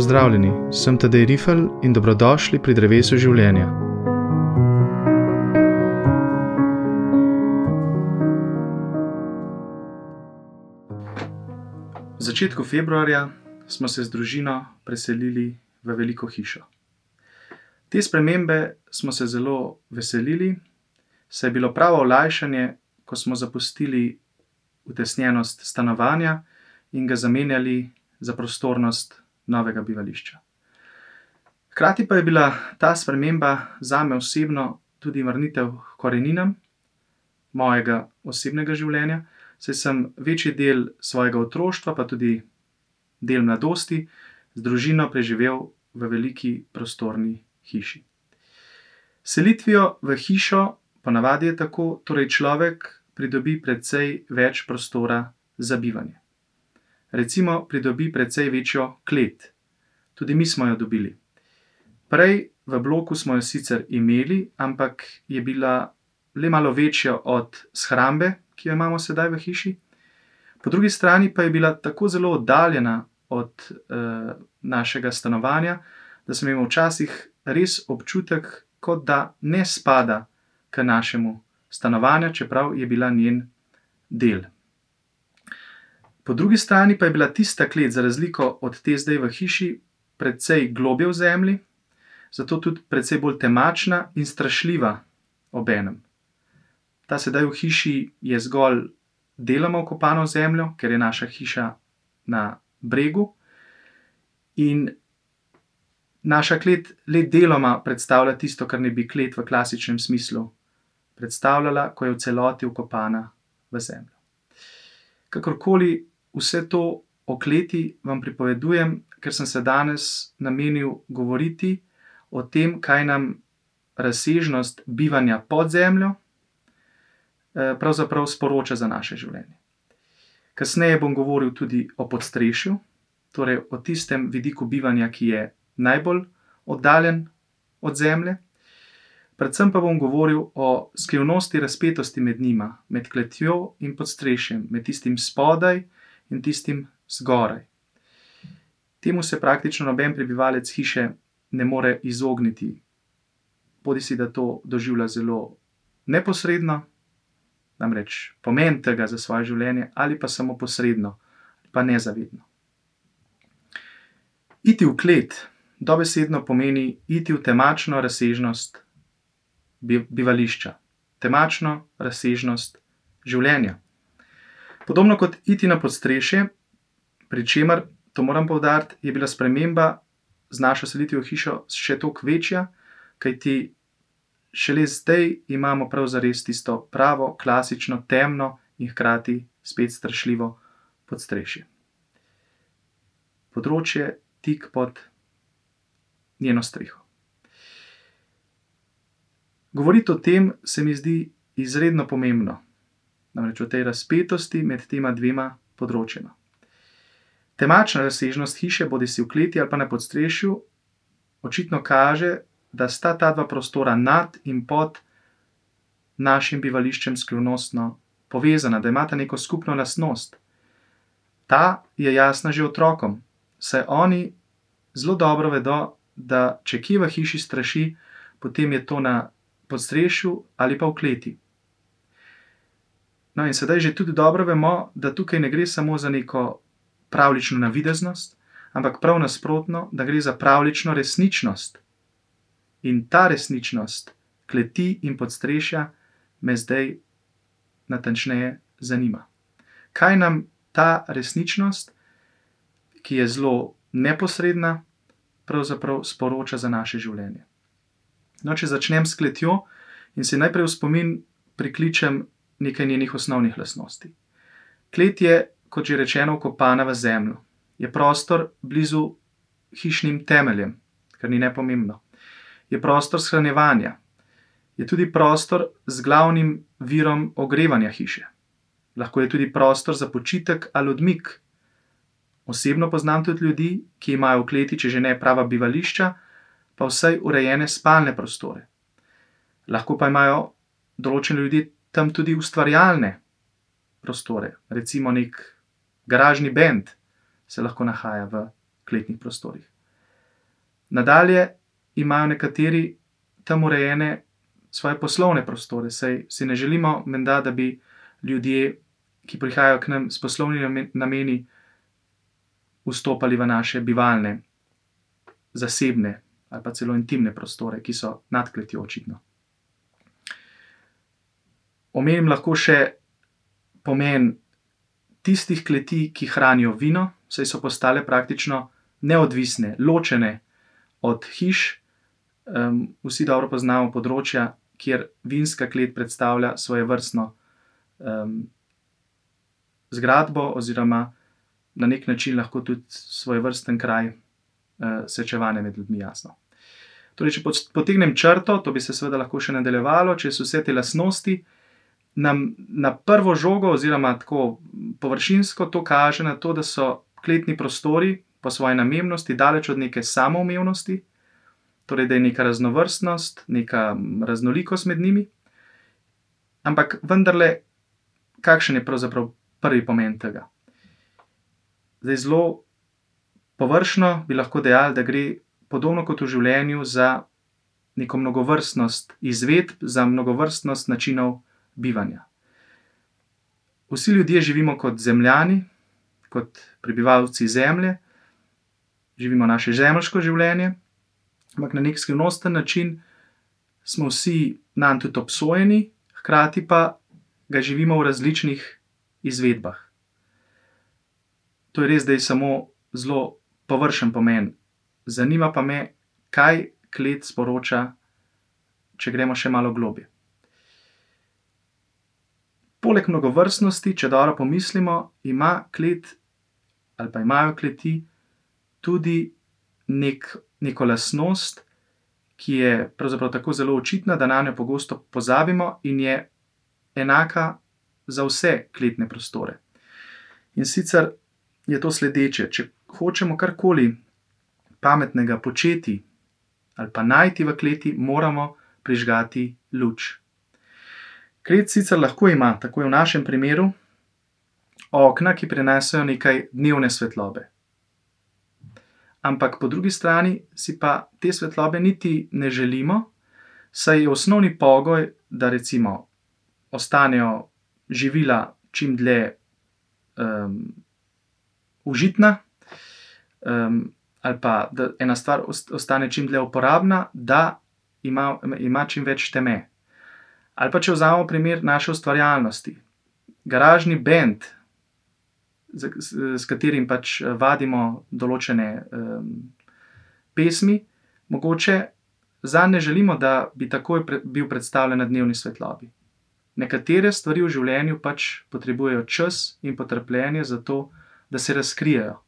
Pozdravljeni, sem Tadej Rifel in dobrodošli pri drevesu življenja. V začetku februarja smo se z družino preselili v veliko hišo. Te spremembe smo se zelo veselili, saj je bilo pravo olajšanje, ko smo zapustili utesnjenost stanovanja in ga zamenjali za prostornost novega bivališča. Hkrati pa je bila ta sprememba za me osebno tudi vrnitev k koreninam mojega osebnega življenja, saj sem večji del svojega otroštva, pa tudi del mladosti, z družino preživel v veliki prostorni hiši. Selitvijo v hišo, ponavadi je tako, torej človek pridobi precej več prostora za bivanje. Recimo, pridobi precej večjo klet. Tudi mi smo jo dobili. Prej v bloku smo jo sicer imeli, ampak je bila le malo večja od shrambe, ki jo imamo sedaj v hiši. Po drugi strani pa je bila tako zelo oddaljena od uh, našega stanovanja, da sem imel včasih res občutek, kot da ne spada k našemu stanovanju, čeprav je bila njen del. Po drugi strani pa je bila tista klet, za razliko od te zdaj v hiši, precej globje v zemlji, zato tudi precej bolj temačna in strašljiva ob enem. Ta sedaj v hiši je zgolj deloma okopana v zemljo, ker je naša hiša na bregu, in naša klet le deloma predstavlja tisto, kar ne bi klet v klasičnem smislu predstavljala, ko je v celoti ukopana v zemljo. Kakorkoli vse to o kleti vam pripovedujem, ker sem se danes namenil govoriti o tem, kaj nam razsežnost bivanja pod zemljo eh, pravzaprav sporoča za naše življenje. Kasneje bom govoril tudi o podstrešju, torej o tistem vidiku bivanja, ki je najbolj oddaljen od zemlje. Predvsem pa bom govoril o skrivnosti razpetosti med njima, med kletjo in podstrešjem, med tistim spodaj in tistim zgoraj. Temu se praktično noben prebivalec hiše ne more izogniti, bodi si da to doživlja zelo neposredno, namreč pomen tega za svoje življenje, ali pa samo posredno, pa nezavedno. Iti v klet dobesedno pomeni iti v temačno razsežnost bivališča, temačno razsežnost življenja. Podobno kot iti na podstrešje, pri čemer, to moram povdariti, je bila sprememba z našo selitvijo v hišo še toliko večja, kajti šele zdaj imamo prav zares tisto pravo, klasično, temno in hkrati spet strašljivo podstrešje. Področje tik pod njeno streho. Govoriti o tem se mi zdi izredno pomembno namreč o tej razpetosti med tema dvema področjema. Temačna razsežnost hiše, bodi si v kleti ali pa na podstrešju, očitno kaže, da sta ta dva prostora nad in pod našim bivališčem skrivnostno povezana, da imata neko skupno lastnost. Ta je jasna že otrokom, saj oni zelo dobro vedo, da če kje v hiši straši, potem je to na podstrešju ali pa v kleti. No, in sedaj že tudi dobro vemo, da tukaj ne gre samo za neko pravlično navideznost, ampak prav nasprotno, da gre za pravlično resničnost. In ta resničnost kleti in podstrešja me zdaj natančneje zanima. Kaj nam ta resničnost, ki je zelo neposredna, pravzaprav sporoča za naše življenje? No, če začnem s kletjo in se najprej v spomin prikličem nekaj njenih osnovnih lastnosti. Klet je, kot že rečeno, kopana v zemljo, je prostor blizu hišnim temeljem, kar ni nepomembno. Je prostor shranjevanja, je tudi prostor z glavnim virom ogrevanja hiše. Lahko je tudi prostor za počitek ali odmik. Osebno poznam tudi ljudi, ki imajo v kleti, če že ne prava bivališča, pa vsaj urejene spalne prostore. Lahko pa imajo določeni ljudje tam tudi ustvarjalne prostore, recimo nek garažni bend se lahko nahaja v kletnih prostorih. Nadalje imajo nekateri tam urejene svoje poslovne prostore, saj si ne želimo, menda, da bi ljudje, ki prihajajo k nam s poslovnimi nameni, vstopali v naše bivalne, zasebne ali pa celo intimne prostore, ki so nad kletjo, očitno. Omenim lahko še pomen tistih kleti, ki hranijo vino, saj so postale praktično neodvisne, ločene od hiš. vsi dobro poznamo področja, kjer vinska klet predstavlja svojevrstno, zgradbo oziroma na neki način lahko tudi svojevrsten kraj, srečevanja med ljudmi, jasno. Torej če potegnem črto, to bi se seveda lahko še nadaljevalo, čez vse te lastnosti, nam na prvo žogo oziroma tako površinsko to kaže na to, da so kletni prostori po svoji namembnosti daleč od neke samoumevnosti, torej da je neka raznovrstnost, neka raznolikost med njimi. Ampak vendarle, kakšen je pravzaprav prvi pomen tega? Zdaj zelo površno bi lahko dejali, da gre podobno kot v življenju za neko mnogovrstnost izvedb, za mnogovrstnost načinov bivanja. Vsi ljudje živimo kot Zemljani, kot prebivalci Zemlje, živimo naše zemeljsko življenje, ampak na neki skrivnosten način smo vsi nanj tudi obsojeni, hkrati pa ga živimo v različnih izvedbah. To je res, da je samo zelo površen pomen, zanima pa me, kaj klet sporoča, če gremo še malo globlje. Poleg mnogovrstnosti, če dobro pomislimo, ima klet ali pa imajo kleti tudi neko lastnost, ki je pravzaprav tako zelo očitna, da nanjo pogosto pozabimo in je enaka za vse kletne prostore. In sicer je to sledeče, če hočemo karkoli pametnega početi ali pa najti v kleti, moramo prižgati luč. Klet sicer lahko ima, tako je v našem primeru, okna, ki prinesejo nekaj dnevne svetlobe. Ampak po drugi strani si pa te svetlobe niti ne želimo, saj je osnovni pogoj, da recimo ostanejo živila čim dlje, užitna, ali pa da ena stvar ostane čim dlje uporabna, da ima, ima čim več teme. Ali pa če vzamemo primer naše ustvarjalnosti. Garažni bend, s katerim pač vadimo določene, pesmi, mogoče zanj ne želimo, da bi takoj bil predstavljen na dnevni svetlobi. Nekatere stvari v življenju pač potrebujejo čas in potrpljenje, zato da se razkrijejo.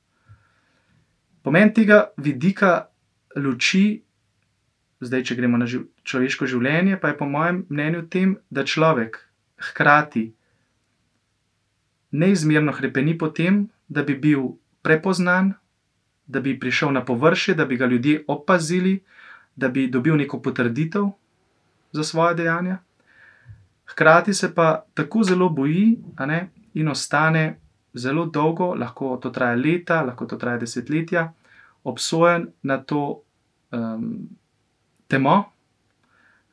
Pomen tega vidika luči, zdaj če gremo na človeško življenje, pa je po mojem mnenju v tem, da človek hkrati neizmerno hrepeni po tem, da bi bil prepoznan, da bi prišel na površje, da bi ga ljudje opazili, da bi dobil neko potrditev za svoja dejanja. Hkrati se pa tako zelo boji, ne, in ostane zelo dolgo, lahko to traja leta, lahko to traja desetletja, obsojen na to, temo,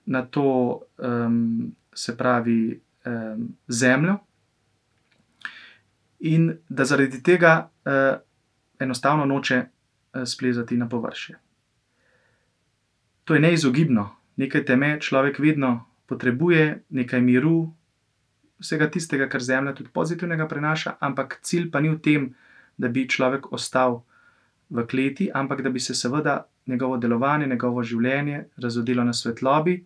na to, se pravi, zemljo, in da zaradi tega, enostavno noče, splezati na površje. To je neizogibno, nekaj teme človek vedno potrebuje, nekaj miru, vsega tistega, kar zemlja tudi pozitivnega prinaša, ampak cilj pa ni v tem, da bi človek ostal v kleti, ampak da bi se seveda njegovo delovanje, njegovo življenje razodelo na svetlobi,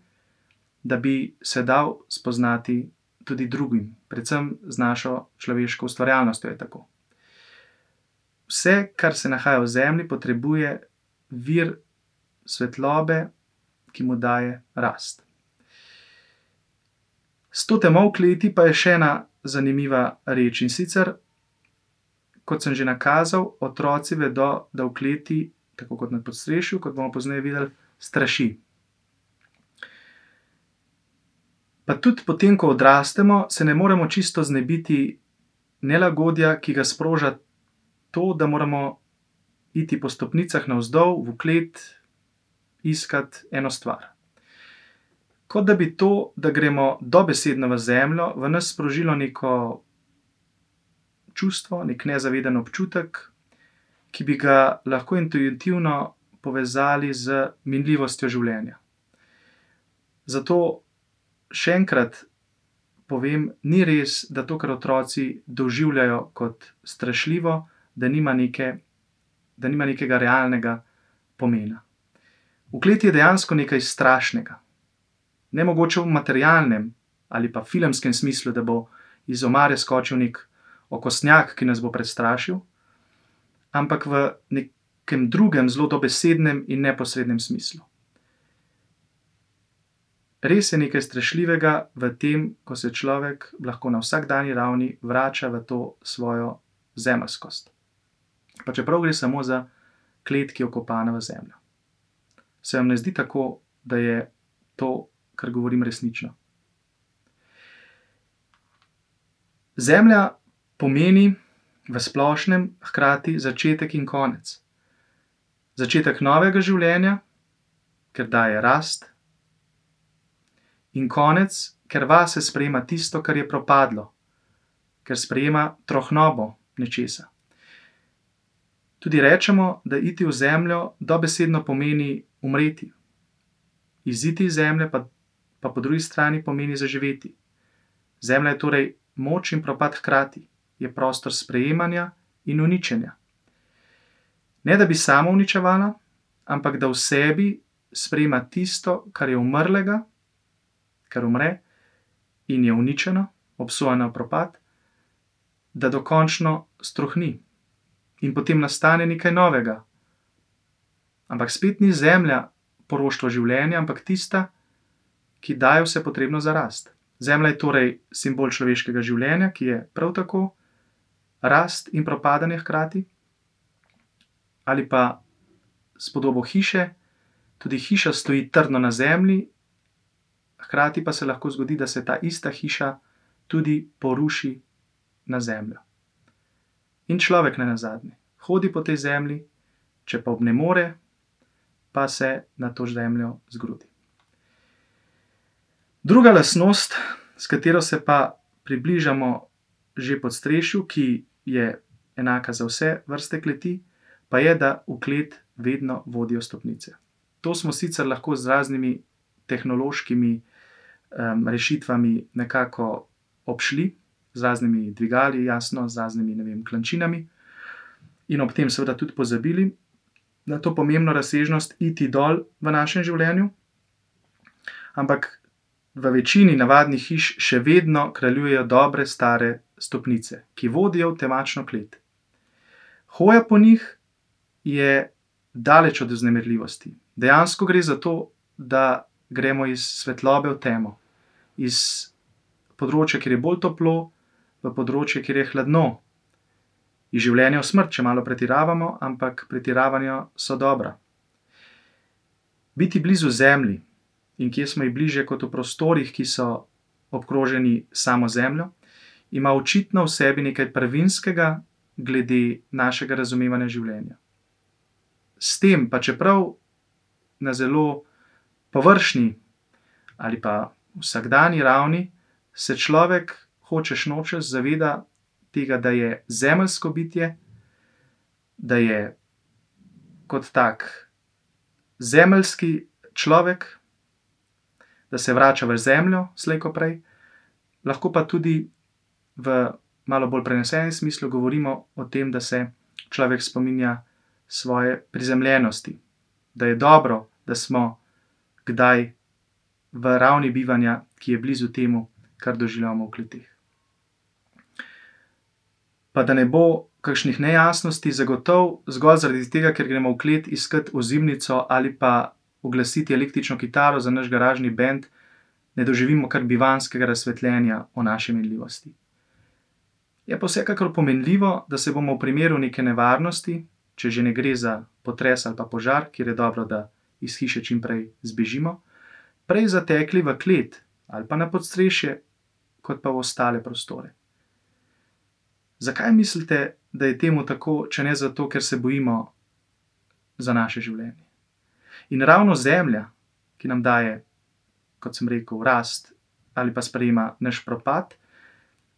da bi se dal spoznati tudi drugim, predvsem z našo človeško ustvarjalnostjo je tako. Vse, kar se nahaja v zemlji, potrebuje vir svetlobe, ki mu daje rast. S to temo v kleti pa je še ena zanimiva reč, in sicer kot sem že nakazal, otroci vedo, da v kleti, tako kot na podstrešju, kot bomo pozneje videli, straši. Pa tudi potem, ko odrastemo, se ne moremo čisto znebiti nelagodja, ki ga sproža to, da moramo iti po stopnicah navzdol v klet, iskati eno stvar. Kot da bi to, da gremo dobesedno v zemljo, v nas sprožilo neko čustvo, nek nezaveden občutek, ki bi ga lahko intuitivno povezali z minljivostjo življenja. Zato še enkrat povem, ni res, da to, kar otroci doživljajo kot strašljivo, da nima, neke, da nima nekega realnega pomena. V kleti je dejansko nekaj strašnega. Ne mogoče v materialnem ali pa filmskem smislu, da bo iz omare skočil nek okostnjak, ki nas bo prestrašil, ampak v nekem drugem, zelo dobesednem in neposrednem smislu. Res je nekaj strašljivega v tem, ko se človek lahko na vsakdanji ravni vrača v to svojo zemeljskost. Pa čeprav gre samo za klet, ki je okopana v zemljo. Se vam ne zdi tako, da je to, kar govorim, resnično? Zemlja pomeni v splošnem hkrati začetek in konec. Začetek novega življenja, ker daje rast, in konec, ker vase sprejema tisto, kar je propadlo, ker sprejema trohnobo nečesa. Tudi rečemo, da iti v zemljo dobesedno pomeni umreti. Iziti iz zemlje pa, pa po drugi strani pomeni zaživeti. Zemlja je torej moč in propad hkrati, je prostor sprejemanja in uničenja. Ne da bi samo uničevala, ampak da v sebi sprejema tisto, kar je umrlega, kar umre in je uničeno, obsojeno na propad, da dokončno strohni in potem nastane nekaj novega. Ampak spet ni zemlja poroštvo življenja, ampak tista, ki daje vse potrebno za rast. Zemlja je torej simbol človeškega življenja, ki je prav tako rast in propadanje hkrati, ali pa s podobo hiše, tudi hiša stoji trdno na zemlji, hkrati pa se lahko zgodi, da se ta ista hiša tudi poruši na zemljo. In človek ne nazadnje hodi po tej zemlji, če pa ob ne more, pa se na to zemljo zgrudi. Druga lastnost, s katero se pa približamo že pod strešju, ki je enaka za vse vrste kleti, pa je, da v klet vedno vodijo stopnice. To smo sicer lahko z raznimi tehnološkimi um, rešitvami nekako obšli, z raznimi dvigali, jasno, z raznimi vem, klančinami, in ob tem, seveda, tudi pozabili na to pomembno razsežnost, iti dol v našem življenju. Ampak v večini navadnih hiš še vedno kraljujejo dobre, stare stopnice, ki vodijo v temačno klet. Hoja po njih je daleč od vznemirljivosti. Dejansko gre za to, da gremo iz svetlobe v temo, iz področja, kjer je bolj toplo, v področje, kjer je hladno. Iz življenja v smrt, če malo pretiravamo, ampak pretiravanja so dobra. Biti blizu Zemlji in kje smo ji bliže kot v prostorih, ki so obkroženi samo Zemljo, ima očitno v sebi nekaj prvinskega glede našega razumevanja življenja. S tem, pa čeprav na zelo površni ali pa vsakdanji ravni, se človek hočeš nočeš zaveda tega, da je zemeljsko bitje, da je kot tak zemeljski človek, da se vrača v zemljo, slejko prej, lahko pa tudi v malo bolj prenesenem smislu govorimo o tem, da se človek spominja svoje prizemljenosti, da je dobro, da smo kdaj v ravni bivanja, ki je blizu temu, kar doživljamo v kleteh pa da ne bo kakšnih nejasnosti, zagotovo zgolj zaradi tega, ker gremo v klet iskat ozimnico ali pa oglasiti električno kitaro za naš garažni bend, ne doživimo kar bivanskega razsvetljenja o naši minljivosti. Je pa vsekakor pomenljivo, da se bomo v primeru neke nevarnosti, če že ne gre za potres ali pa požar, kjer je dobro, da iz hiše čim prej zbežimo, prej zatekli v klet ali pa na podstrešje, kot pa v ostale prostore. Zakaj mislite, da je temu tako, če ne zato, ker se bojimo za naše življenje? In ravno zemlja, ki nam daje, kot sem rekel, rast ali pa sprejema naš propad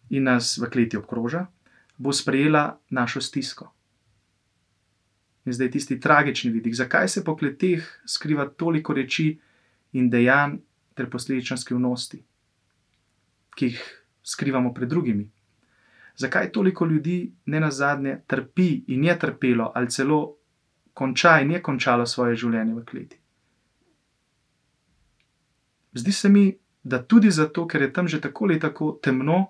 in nas v kleti obkroža, bo sprejela našo stisko. In zdaj tisti tragični vidik, zakaj se po kleteh skriva toliko reči in dejanj ter posledično skrivnosti, ki jih skrivamo pred drugimi. Zakaj toliko ljudi ne na zadnje trpi in je trpelo ali celo konča in je končalo svoje življenje v kleti? Zdi se mi, da tudi zato, ker je tam že tako ali tako temno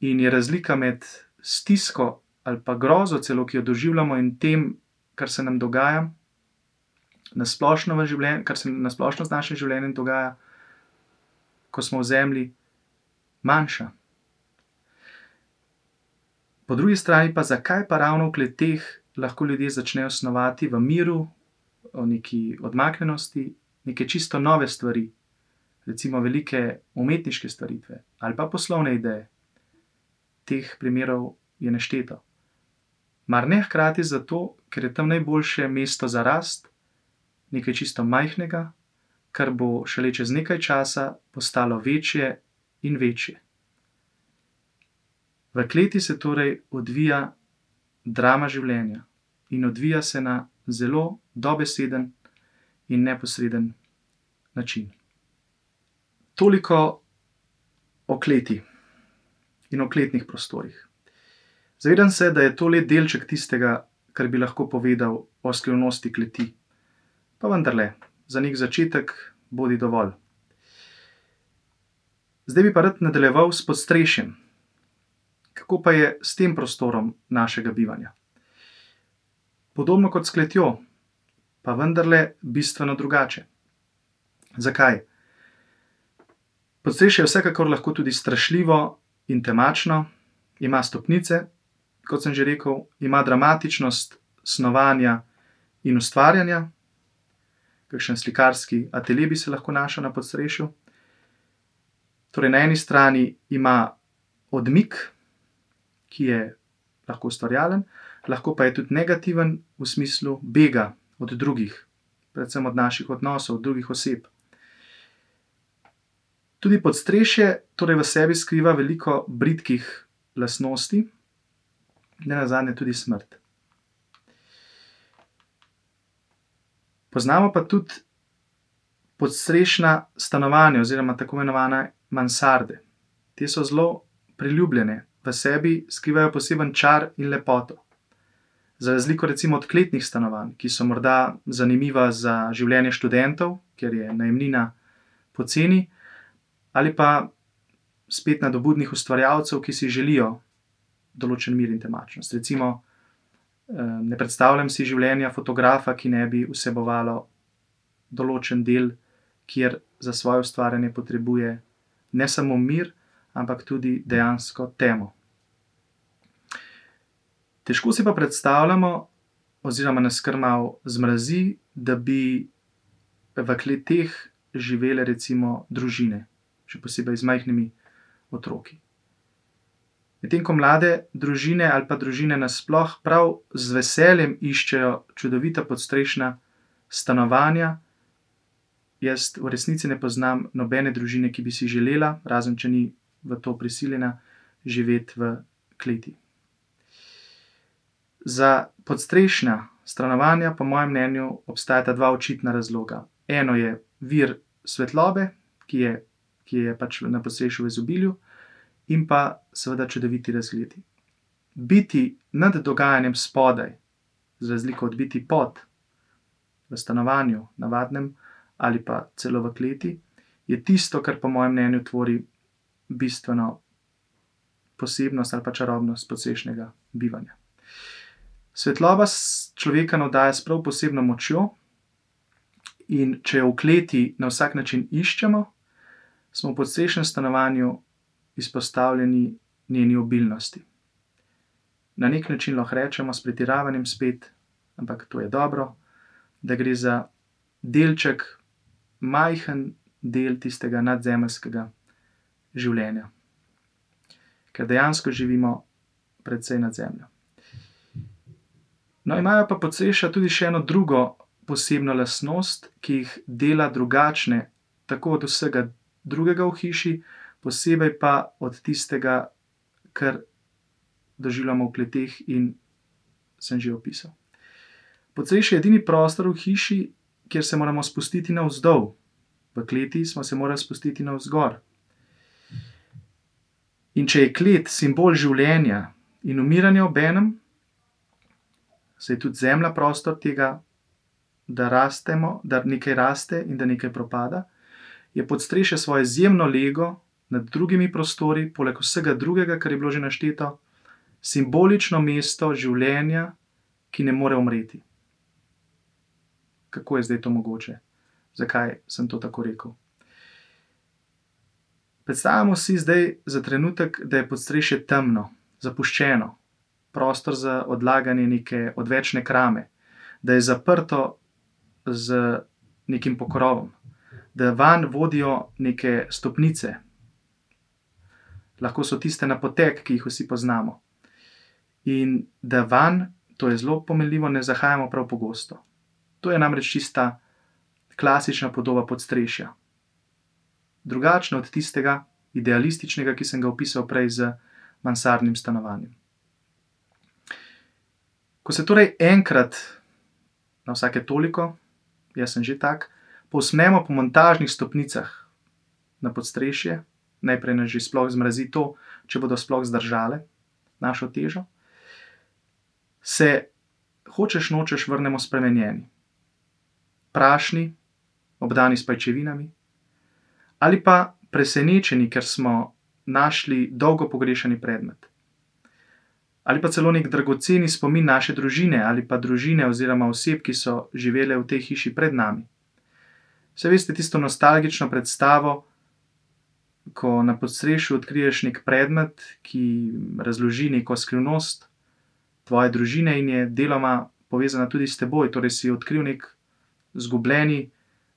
in je razlika med stisko ali pa grozo, celo ki jo doživljamo, in tem, kar se nam dogaja, na splošno v življenju, kar se na splošno z našim življenjem dogaja, ko smo v zemlji, manjša. Po drugi strani pa, zakaj pa ravno v kleteh lahko ljudje začnejo snovati v miru, v neki odmaknjenosti, neke čisto nove stvari, recimo velike umetniške stvaritve ali pa poslovne ideje. Teh primerov je nešteto. Mar ne hkrati zato, ker je tam najboljše mesto za rast, nekaj čisto majhnega, kar bo šele čez nekaj časa postalo večje in večje. V kleti se torej odvija drama življenja in odvija se na zelo dobeseden in neposreden način. Toliko o kleti in o kletnih prostorih. Zavedam se, da je to le delček tistega, kar bi lahko povedal o skrivnosti kleti. Pa vendarle, za nek začetek bodi dovolj. Zdaj bi pa rad nadaljeval s podstrešjem. Kako pa je s tem prostorom našega bivanja? Podobno kot s kletjo, pa vendarle bistveno drugače. Zakaj? Podstrešje je vsekakor lahko tudi strašljivo in temačno, ima stopnice, kot sem že rekel, ima dramatičnost snovanja in ustvarjanja, kakšen slikarski atelje bi se lahko našel na podstrešju. Torej, na eni strani ima odmik, ki je lahko ustvarjalen, lahko pa je tudi negativen v smislu bega od drugih, predvsem od naših odnosov, od drugih oseb. Tudi podstrešje torej v sebi skriva veliko britkih lastnosti, ne nazadnje tudi smrt. Poznamo pa tudi podstrešna stanovanja, oziroma tako imenovane mansarde. Te so zelo priljubljene, v sebi skrivajo poseben čar in lepoto. Za razliko recimo od kletnih stanovanj, ki so morda zanimiva za življenje študentov, ker je najemnina poceni, ali pa spet nadobudnih ustvarjalcev, ki si želijo določen mir in temačnost. Recimo, ne predstavljam si življenja fotografa, ki ne bi vsebovalo določen del, kjer za svoje ustvarjanje potrebuje ne samo mir, ampak tudi dejansko temo. Težko si pa predstavljamo, oziroma nas kar malo zmrazi, da bi v kleteh živele recimo družine, še posebej z majhnimi otroki. Medtem ko mlade družine ali pa družine nasploh prav z veseljem iščejo čudovita podstrešna stanovanja, jaz v resnici ne poznam nobene družine, ki bi si želela, razen če ni v to prisiljena, živeti v kleti. Za podstrešna stanovanja, po mojem mnenju, obstajata dva očitna razloga. Eno je vir svetlobe, ki je, ki je pač na podstrešju v izobilju, in pa seveda čudoviti razgledi. Biti nad dogajanjem spodaj, za razliko od biti pod, v stanovanju, navadnem ali pa celo v kleti, je tisto, kar po mojem mnenju tvori bistveno posebnost ali pa čarobnost podstrešnega bivanja. Svetloba človeka navdaja s prav posebno močjo, in če jo v kleti na vsak način iščemo, smo v podstrešnem stanovanju izpostavljeni njeni obilnosti. Na neki način lahko rečemo s pretiravanjem spet, ampak to je dobro, da gre za delček, majhen del tistega nadzemeljskega življenja. Ker dejansko živimo precej nad zemljo. No, imajo pa podstrešja tudi še eno drugo posebna lastnost, ki jih dela drugačne, tako od vsega drugega v hiši, posebej pa od tistega, kar doživljamo v kleteh in sem že opisal. Podstrešje je edini prostor v hiši, kjer se moramo spustiti navzdol, v kleti smo se morali spustiti navzgor. In če je klet simbol življenja in umiranja ob enem, se je tudi zemlja prostor tega, da rastemo, da nekaj raste in da nekaj propada, je podstrešje svojo izjemno lego nad drugimi prostori, poleg vsega drugega, kar je bilo že našteto, simbolično mesto življenja, ki ne more umreti. Kako je zdaj to mogoče? Zakaj sem to tako rekel? Predstavljamo si zdaj za trenutek, da je podstrešje temno, zapuščeno, prostor za odlaganje neke odvečne krame, da je zaprto z nekim pokrovom, da van vodijo neke stopnice, lahko so tiste na potek, ki jih vsi poznamo in da van, to je zelo pomenljivo, ne zahajamo prav pogosto. To je namreč čista klasična podoba podstrešja. Drugačna od tistega idealističnega, ki sem ga opisal prej z mansardnim stanovanjem. Ko se torej enkrat, na vsake toliko, jaz sem že tak, povsmemo po montažnih stopnicah na podstrešje, najprej nas že sploh zmrazi to, če bodo sploh zdržale našo težo, se hočeš nočeš vrnemo spremenjeni, prašni, obdani s pajčevinami, ali pa presenečeni, ker smo našli dolgo pogrešani predmet. Ali pa celo nek dragoceni spomin naše družine ali pa družine oziroma oseb, ki so živele v tej hiši pred nami. Vse veste tisto nostalgično predstavo, ko na podstrešju odkriješ nek predmet, ki razloži neko skrivnost, tvoje družine in je deloma povezana tudi s teboj, torej si odkril nek zgubljeni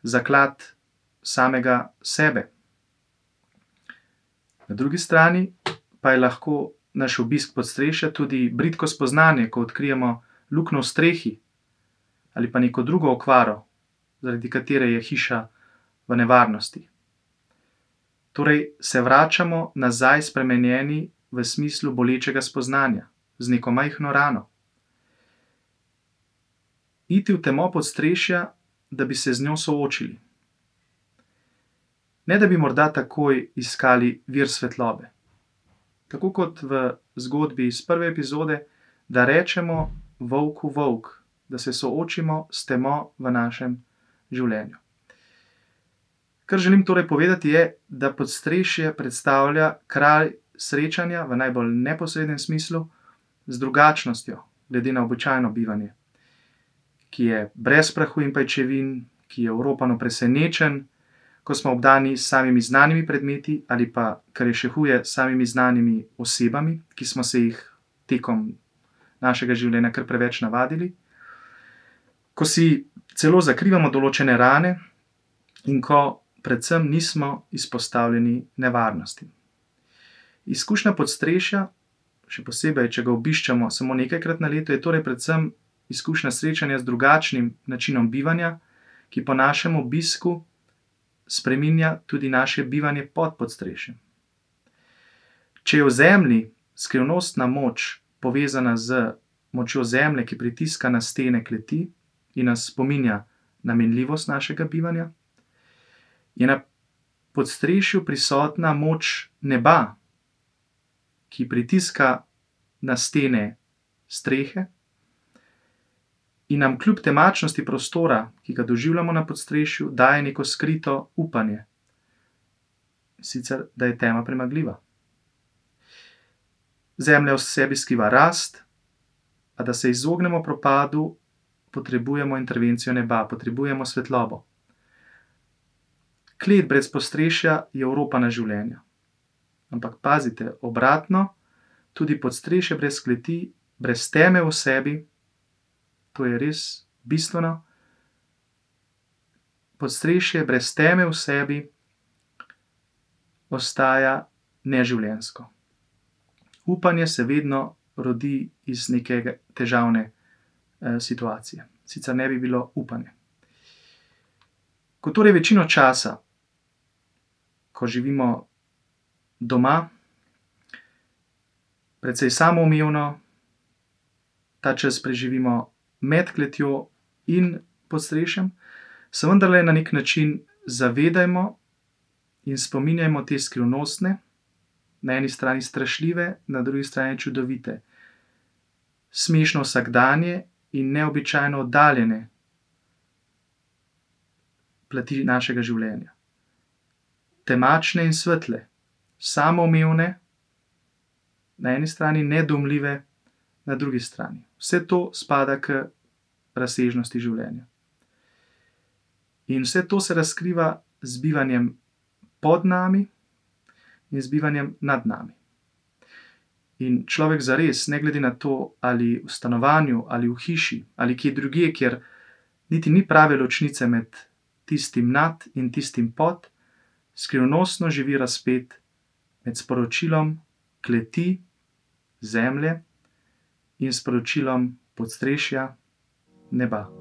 zaklad samega sebe. Na drugi strani pa je lahko naš obisk podstrešja tudi britko spoznanje, ko odkrijemo luknjo v strehi ali pa neko drugo okvaro, zaradi katere je hiša v nevarnosti. Torej se vračamo nazaj spremenjeni v smislu bolečega spoznanja z neko majhno rano. Iti v temo podstrešja, da bi se z njo soočili. Ne da bi morda takoj iskali vir svetlobe. Tako kot v zgodbi iz prve epizode, da rečemo volku volk, da se soočimo s temo v našem življenju. Kar želim torej povedati, je, da podstrešje predstavlja kraj srečanja v najbolj neposrednem smislu, z drugačnostjo, glede na običajno bivanje, ki je brez prahu in pajčevin, ki je Evropano presenečen, ko smo obdani s samimi znanimi predmeti, ali pa, kar je še huje, s samimi znanimi osebami, ki smo se jih tekom našega življenja kar preveč navadili, ko si celo zakrivamo določene rane in ko predvsem nismo izpostavljeni nevarnosti. Izkušnja podstrešja še posebej, če ga obiščemo samo nekajkrat na leto, je torej predvsem izkušnja srečanja z drugačnim načinom bivanja, ki po našem obisku spreminja tudi naše bivanje pod podstrešjem. Če je v zemlji skrivnostna moč povezana z močjo zemlje, ki pritiska na stene kleti in nas spominja na menljivost našega bivanja, je na podstrešju prisotna moč neba, ki pritiska na stene strehe in nam kljub temačnosti prostora, ki ga doživljamo na podstrešju, daje neko skrito upanje, sicer da je tema premagljiva. Zemlja v sebi skriva rast, a da se izognemo propadu, potrebujemo intervencijo neba, potrebujemo svetlobo. Klet brez postrešja je Evropa na življenje. Ampak pazite, obratno, tudi podstrešje brez kleti, brez teme v sebi, to je res bistveno. Podstrešje brez teme v sebi ostaja neživljensko. Upanje se vedno rodi iz neke težavne eh, situacije, sicer ne bi bilo upanje. Ko torej večino časa, ko živimo doma, precej samoumevno, ta čas preživimo med kletjo in podstrešjem, se vendarle na neki način zavedajmo in spominjajmo te skrivnostne, na eni strani strašljive, na drugi strani čudovite, smešno vsakdanje in neobičajno oddaljene plati našega življenja. Temačne in svetle, samoumevne na eni strani, nedoumljive na drugi strani. Vse to spada k razsežnosti življenja. In vse to se razkriva z bivanjem pod nami in z bivanjem nad nami. In človek zares, ne glede na to, ali v stanovanju ali v hiši ali kje drugje, kjer niti ni prave ločnice med tistim nad in tistim pod, skrivnostno živi razpet med sporočilom kleti, zemlje in sporočilom podstrešja, neba.